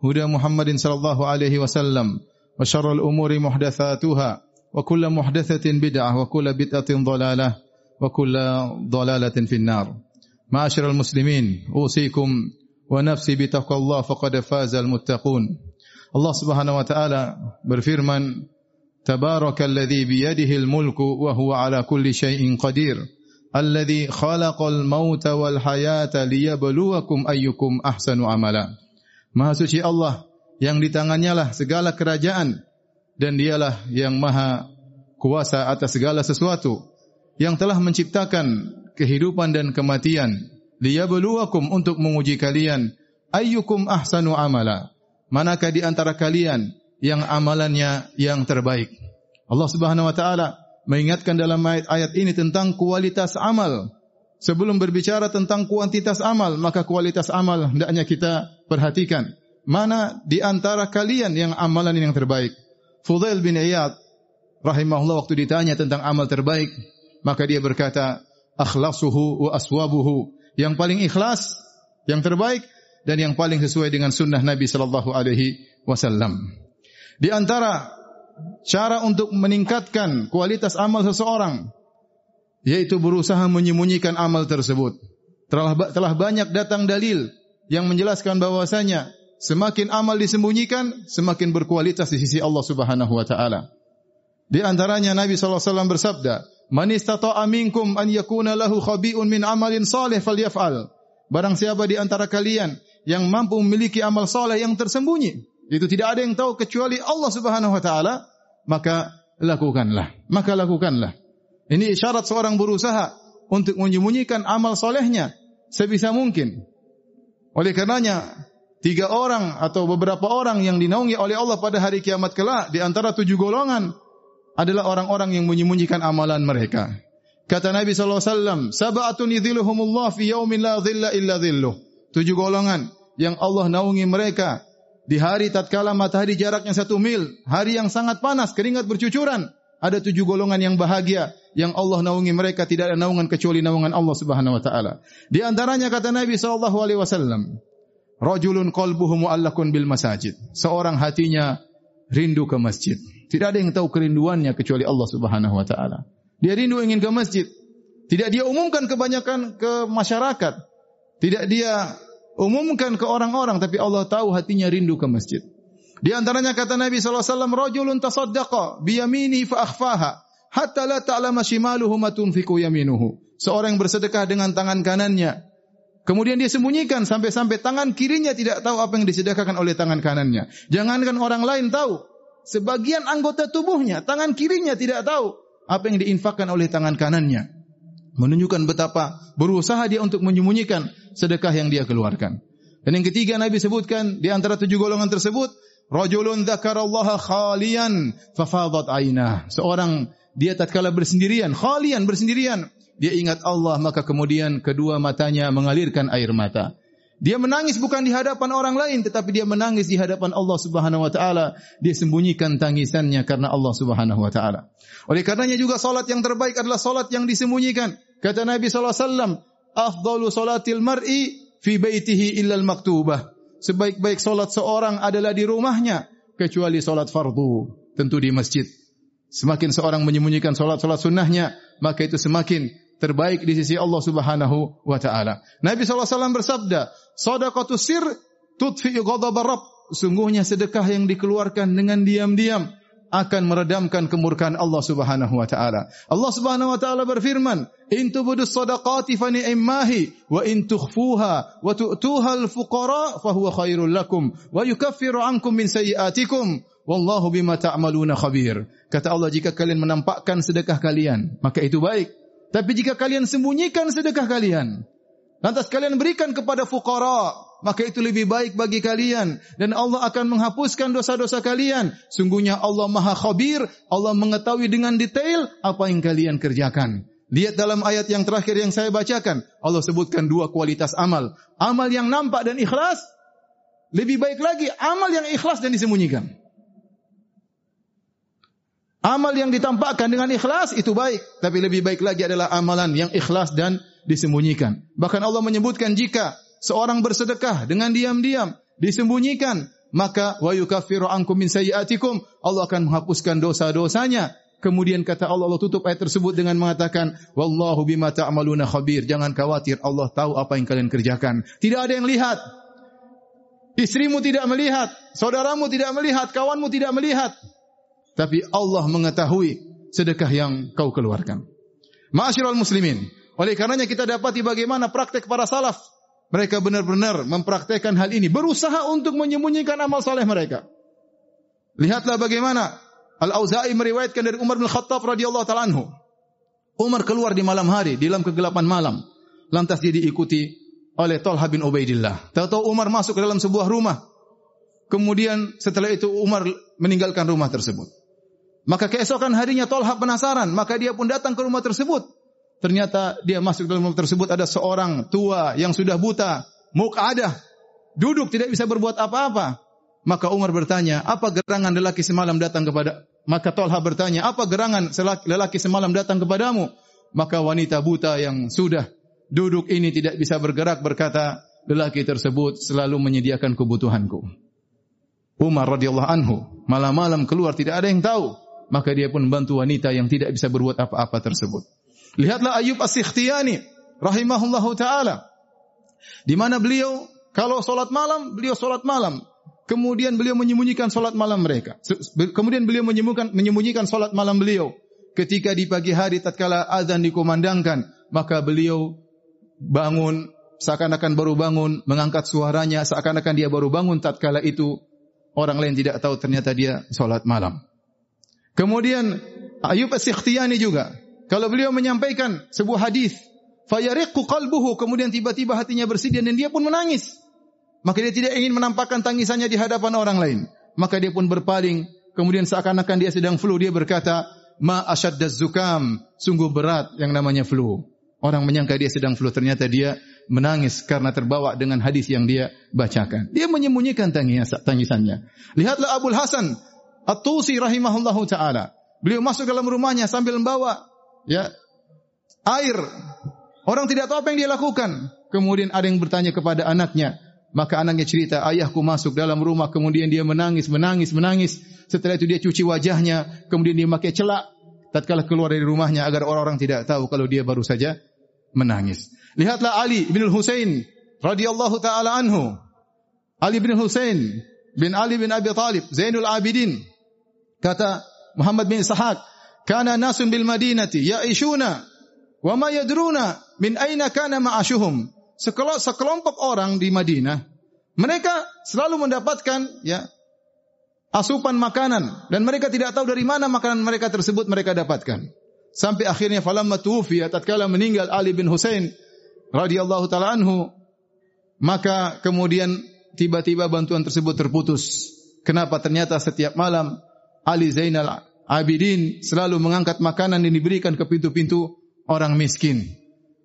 huda Muhammadin sallallahu alaihi هدى محمد صلى الله عليه وسلم وشر الأمور محدثاتها وكل محدثة بدعة وكل بدعة ضلالة وكل ضلالة في النار معاشر المسلمين أوصيكم ونفسي بتقوى الله faza al muttaqun. Allah Subhanahu wa taala berfirman تبارك الذي mulku الملك وهو على كل شيء qadir الذي خلق الموت والحياة ليبلوكم liyabluwakum ayyukum عملا Maha suci Allah yang di tangannya lah segala kerajaan. Dan dialah yang maha kuasa atas segala sesuatu yang telah menciptakan kehidupan dan kematian. Liyabluwakum untuk menguji kalian. Ayyukum ahsanu amala? Manakah di antara kalian yang amalannya yang terbaik? Allah Subhanahu wa taala mengingatkan dalam ayat, ayat ini tentang kualitas amal. Sebelum berbicara tentang kuantitas amal, maka kualitas amal hendaknya kita perhatikan. Mana di antara kalian yang amalan yang terbaik? Fudail bin Iyad rahimahullah waktu ditanya tentang amal terbaik, maka dia berkata, akhlasuhu wa aswabuhu. Yang paling ikhlas, yang terbaik dan yang paling sesuai dengan sunnah Nabi sallallahu alaihi wasallam. Di antara cara untuk meningkatkan kualitas amal seseorang yaitu berusaha menyembunyikan amal tersebut. Telah telah banyak datang dalil yang menjelaskan bahwasanya semakin amal disembunyikan semakin berkualitas di sisi Allah Subhanahu wa taala. Di antaranya Nabi sallallahu alaihi wasallam bersabda, "Man istata'a minkum an yakuna lahu khabi'un min amalin salih falyaf'al." Barang siapa di antara kalian yang mampu memiliki amal saleh yang tersembunyi, itu tidak ada yang tahu kecuali Allah Subhanahu wa taala, maka lakukanlah. Maka lakukanlah. Ini isyarat seorang berusaha untuk menyembunyikan amal solehnya sebisa mungkin. Oleh karenanya, tiga orang atau beberapa orang yang dinaungi oleh Allah pada hari kiamat kelak di antara tujuh golongan adalah orang-orang yang menyembunyikan amalan mereka. Kata Nabi sallallahu alaihi wasallam, "Sab'atun yadhilluhumullah fi yaumin la dhilla illa dhilluh." Tujuh golongan yang Allah naungi mereka di hari tatkala matahari jaraknya satu mil, hari yang sangat panas, keringat bercucuran. Ada tujuh golongan yang bahagia yang Allah naungi mereka tidak ada naungan kecuali naungan Allah Subhanahu wa taala. Di antaranya kata Nabi sallallahu alaihi wasallam, rajulun qalbuhu mu'allakun bil masajid. Seorang hatinya rindu ke masjid. Tidak ada yang tahu kerinduannya kecuali Allah Subhanahu wa taala. Dia rindu ingin ke masjid. Tidak dia umumkan kebanyakan ke masyarakat. Tidak dia umumkan ke orang-orang tapi Allah tahu hatinya rindu ke masjid. Di antaranya kata Nabi sallallahu alaihi wasallam rajulun tasaddaqa bi yaminihi fa akhfaha hatta la ta'lama shimaluhu ma tunfiqu yaminuhu. Seorang yang bersedekah dengan tangan kanannya kemudian dia sembunyikan sampai-sampai tangan kirinya tidak tahu apa yang disedekahkan oleh tangan kanannya. Jangankan orang lain tahu, sebagian anggota tubuhnya tangan kirinya tidak tahu apa yang diinfakkan oleh tangan kanannya. Menunjukkan betapa berusaha dia untuk menyembunyikan sedekah yang dia keluarkan. Dan yang ketiga Nabi sebutkan di antara tujuh golongan tersebut Rajulun dzakarallaha khalian fafadat ainah. Seorang dia tatkala bersendirian, khalian bersendirian, dia ingat Allah maka kemudian kedua matanya mengalirkan air mata. Dia menangis bukan di hadapan orang lain tetapi dia menangis di hadapan Allah Subhanahu wa taala. Dia sembunyikan tangisannya karena Allah Subhanahu wa taala. Oleh karenanya juga salat yang terbaik adalah salat yang disembunyikan. Kata Nabi sallallahu alaihi wasallam, "Afdalu salatil mar'i fi baitihi illa al-maktubah." Sebaik-baik solat seorang adalah di rumahnya kecuali solat fardu tentu di masjid. Semakin seorang menyembunyikan solat-solat sunnahnya maka itu semakin terbaik di sisi Allah Subhanahu wa taala. Nabi SAW bersabda sadaqatu sir tudfi ghadab rabb. Sungguhnya sedekah yang dikeluarkan dengan diam-diam akan meredamkan kemurkaan Allah Subhanahu wa taala. Allah Subhanahu wa taala berfirman, "In tubudu shadaqati fa ni'mahi wa in tukhfuha wa tu'tuha al-fuqara fa huwa khairul lakum wa yukaffiru 'ankum min sayyi'atikum wallahu bima ta'maluna khabir." Kata Allah, jika kalian menampakkan sedekah kalian, maka itu baik. Tapi jika kalian sembunyikan sedekah kalian, lantas kalian berikan kepada fuqara, maka itu lebih baik bagi kalian dan Allah akan menghapuskan dosa-dosa kalian. Sungguhnya Allah Maha Khabir, Allah mengetahui dengan detail apa yang kalian kerjakan. Lihat dalam ayat yang terakhir yang saya bacakan, Allah sebutkan dua kualitas amal. Amal yang nampak dan ikhlas, lebih baik lagi amal yang ikhlas dan disembunyikan. Amal yang ditampakkan dengan ikhlas itu baik, tapi lebih baik lagi adalah amalan yang ikhlas dan disembunyikan. Bahkan Allah menyebutkan jika seorang bersedekah dengan diam-diam disembunyikan, maka wa yukaffiru ankum min sayyiatikum, Allah akan menghapuskan dosa-dosanya. Kemudian kata Allah Allah tutup ayat tersebut dengan mengatakan wallahu bima ta'maluna khabir. Jangan khawatir, Allah tahu apa yang kalian kerjakan. Tidak ada yang lihat. Istrimu tidak melihat, saudaramu tidak melihat, kawanmu tidak melihat. Tapi Allah mengetahui sedekah yang kau keluarkan. Ma'asyiral muslimin, oleh karenanya kita dapati bagaimana praktek para salaf. Mereka benar-benar mempraktekkan hal ini. Berusaha untuk menyembunyikan amal soleh mereka. Lihatlah bagaimana Al-Auza'i meriwayatkan dari Umar bin Khattab radhiyallahu ta'ala anhu. Umar keluar di malam hari, di dalam kegelapan malam. Lantas dia diikuti oleh Talha bin Ubaidillah. Tahu-tahu Umar masuk ke dalam sebuah rumah. Kemudian setelah itu Umar meninggalkan rumah tersebut. Maka keesokan harinya Talha penasaran. Maka dia pun datang ke rumah tersebut ternyata dia masuk dalam rumah tersebut ada seorang tua yang sudah buta, muqadah, duduk tidak bisa berbuat apa-apa. Maka Umar bertanya, apa gerangan lelaki semalam datang kepada Maka Tolha bertanya, apa gerangan lelaki semalam datang kepadamu? Maka wanita buta yang sudah duduk ini tidak bisa bergerak berkata, lelaki tersebut selalu menyediakan kebutuhanku. Umar radhiyallahu anhu malam-malam keluar tidak ada yang tahu, maka dia pun membantu wanita yang tidak bisa berbuat apa-apa tersebut. Lihatlah Ayub As-Sikhtiyani rahimahullahu taala. Di mana beliau kalau salat malam, beliau salat malam. Kemudian beliau menyembunyikan salat malam mereka. Kemudian beliau menyembunyikan menyembunyikan salat malam beliau. Ketika di pagi hari tatkala azan dikumandangkan, maka beliau bangun seakan-akan baru bangun, mengangkat suaranya seakan-akan dia baru bangun tatkala itu orang lain tidak tahu ternyata dia salat malam. Kemudian Ayub As-Sikhtiyani juga kalau beliau menyampaikan sebuah hadis, fayariqu qalbuhu, kemudian tiba-tiba hatinya bersedih dan dia pun menangis. Maka dia tidak ingin menampakkan tangisannya di hadapan orang lain. Maka dia pun berpaling, kemudian seakan-akan dia sedang flu, dia berkata, ma asyaddaz zukam, sungguh berat yang namanya flu. Orang menyangka dia sedang flu, ternyata dia menangis karena terbawa dengan hadis yang dia bacakan. Dia menyembunyikan tangisannya. Lihatlah Abu Hasan At-Tusi rahimahullahu taala. Beliau masuk dalam rumahnya sambil membawa ya air. Orang tidak tahu apa yang dia lakukan. Kemudian ada yang bertanya kepada anaknya. Maka anaknya cerita, ayahku masuk dalam rumah. Kemudian dia menangis, menangis, menangis. Setelah itu dia cuci wajahnya. Kemudian dia memakai celak. Tatkala keluar dari rumahnya agar orang-orang tidak tahu kalau dia baru saja menangis. Lihatlah Ali bin Husain radhiyallahu taala anhu. Ali bin Husain bin Ali bin Abi Talib, Zainul Abidin. Kata Muhammad bin Ishaq, kana nasun bil madinati ya'ishuna wa ma yadruna min aina kana ma'ashuhum. Sekelompok orang di Madinah mereka selalu mendapatkan ya asupan makanan. Dan mereka tidak tahu dari mana makanan mereka tersebut mereka dapatkan. Sampai akhirnya falamma tuwfiya tatkala meninggal Ali bin Husain radhiyallahu taala anhu maka kemudian tiba-tiba bantuan tersebut terputus. Kenapa? Ternyata setiap malam Ali Zainal Abidin selalu mengangkat makanan yang diberikan ke pintu-pintu orang miskin.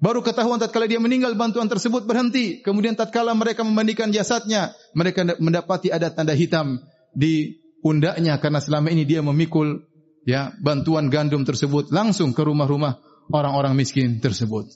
Baru ketahuan tatkala dia meninggal bantuan tersebut berhenti. Kemudian tatkala mereka memandikan jasadnya, mereka mendapati ada tanda hitam di pundaknya karena selama ini dia memikul ya bantuan gandum tersebut langsung ke rumah-rumah orang-orang miskin tersebut.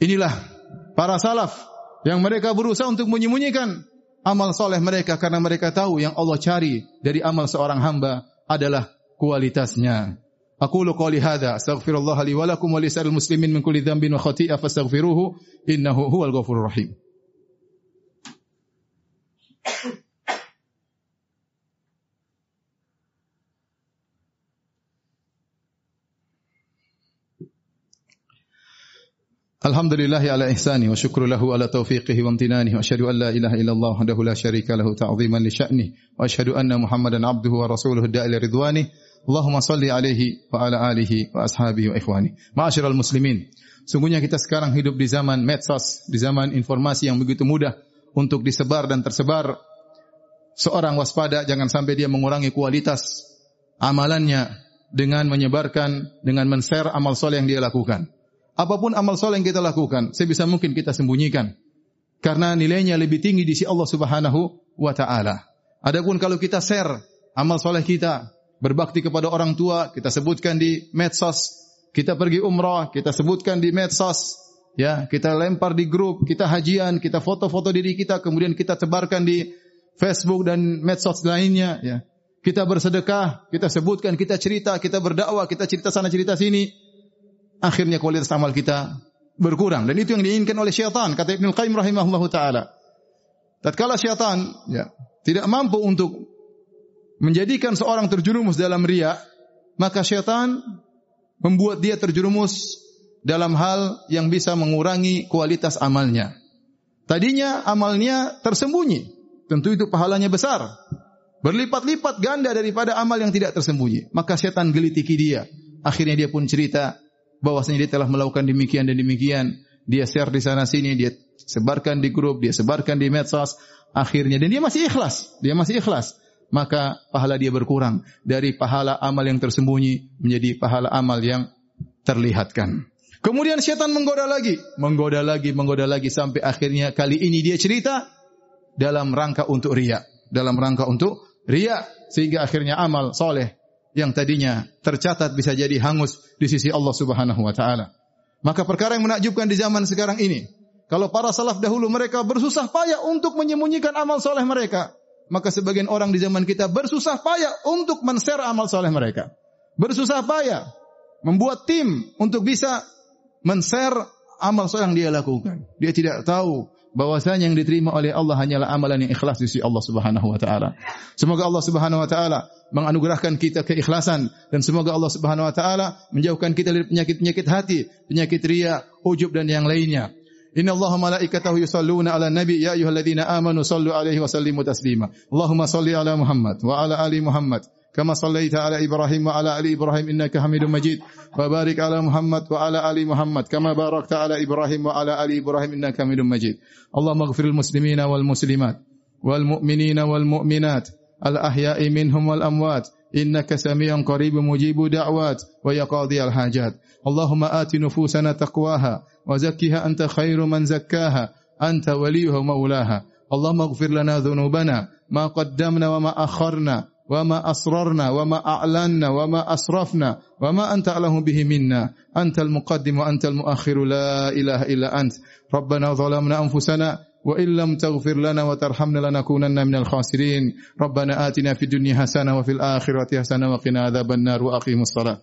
Inilah para salaf yang mereka berusaha untuk menyembunyikan amal soleh mereka karena mereka tahu yang Allah cari dari amal seorang hamba adalah kualitasnya. Aku lu qali hadza astaghfirullah li wa lakum wa lisal muslimin min kulli dhanbin wa khati'ah fastaghfiruhu innahu huwal ghafurur rahim. Alhamdulillah ala ihsani wa syukru lahu ala taufiqihi wa amtinani wa asyhadu an la ilaha illallah wahdahu la syarika lahu ta'ziman li sya'ni wa asyhadu anna Muhammadan abduhu wa rasuluhu da'ila ridwani Allahumma salli alaihi wa ala alihi wa ashabihi wa ikhwani Ma'asyiral muslimin sungguhnya kita sekarang hidup di zaman medsos di zaman informasi yang begitu mudah untuk disebar dan tersebar. Seorang waspada jangan sampai dia mengurangi kualitas amalannya dengan menyebarkan, dengan men-share amal soleh yang dia lakukan. Apapun amal soleh yang kita lakukan, sebisa mungkin kita sembunyikan. Karena nilainya lebih tinggi di sisi Allah subhanahu wa ta'ala. Adapun kalau kita share amal soleh kita, berbakti kepada orang tua, kita sebutkan di medsos, kita pergi umrah, kita sebutkan di medsos, ya, kita lempar di grup, kita hajian, kita foto-foto diri kita, kemudian kita sebarkan di Facebook dan medsos lainnya, ya. Kita bersedekah, kita sebutkan, kita cerita, kita berdakwah, kita cerita sana cerita sini. Akhirnya kualitas amal kita berkurang dan itu yang diinginkan oleh syaitan kata Ibnu Qayyim rahimahullahu taala. Tatkala syaitan ya, tidak mampu untuk menjadikan seorang terjerumus dalam riya, maka syaitan membuat dia terjerumus dalam hal yang bisa mengurangi kualitas amalnya. Tadinya amalnya tersembunyi, tentu itu pahalanya besar. Berlipat-lipat ganda daripada amal yang tidak tersembunyi. Maka setan gelitiki dia. Akhirnya dia pun cerita bahwasanya dia telah melakukan demikian dan demikian. Dia share di sana sini, dia sebarkan di grup, dia sebarkan di medsos. Akhirnya dan dia masih ikhlas. Dia masih ikhlas. Maka pahala dia berkurang dari pahala amal yang tersembunyi menjadi pahala amal yang terlihatkan. Kemudian setan menggoda lagi, menggoda lagi, menggoda lagi sampai akhirnya kali ini dia cerita dalam rangka untuk riak, dalam rangka untuk riya sehingga akhirnya amal soleh yang tadinya tercatat bisa jadi hangus di sisi Allah Subhanahu wa taala. Maka perkara yang menakjubkan di zaman sekarang ini, kalau para salaf dahulu mereka bersusah payah untuk menyembunyikan amal soleh mereka, maka sebagian orang di zaman kita bersusah payah untuk men-share amal soleh mereka. Bersusah payah membuat tim untuk bisa men-share amal soleh yang dia lakukan. Dia tidak tahu bahwasanya yang diterima oleh Allah hanyalah amalan yang ikhlas di sisi Allah Subhanahu wa taala. Semoga Allah Subhanahu wa taala menganugerahkan kita keikhlasan dan semoga Allah Subhanahu wa taala menjauhkan kita dari penyakit-penyakit hati, penyakit riya, ujub dan yang lainnya. Inna Allah malaikatahu yusalluna ala nabi ya ayyuhalladzina amanu sallu alaihi wa sallimu taslima. Allahumma salli ala Muhammad wa ala ali Muhammad. كما صليت على إبراهيم وعلى آل إبراهيم إنك حميد مجيد. وبارك على محمد وعلى آل محمد كما باركت على إبراهيم وعلى آل إبراهيم إنك حميد مجيد. اللهم اغفر المسلمين والمسلمات والمؤمنين والمؤمنات الأحياء منهم والأموات إنك سميع قريب مجيب دعوات ويقاضي الحاجات. اللهم آت نفوسنا تقواها وزكها أنت خير من زكاها أنت وليها مولاها اللهم اغفر لنا ذنوبنا ما قدمنا وما أخرنا وما أسررنا وما أعلنا وما أسرفنا وما أنت أعلم به منا. أنت المقدم وأنت المؤخر لا إله إلا أنت. ربنا ظلمنا أنفسنا وإن لم تغفر لنا وترحمنا لنكونن من الخاسرين. ربنا آتنا في الدنيا حسنة وفي الآخرة حسنة وقنا عذاب النار وأقيم الصلاة.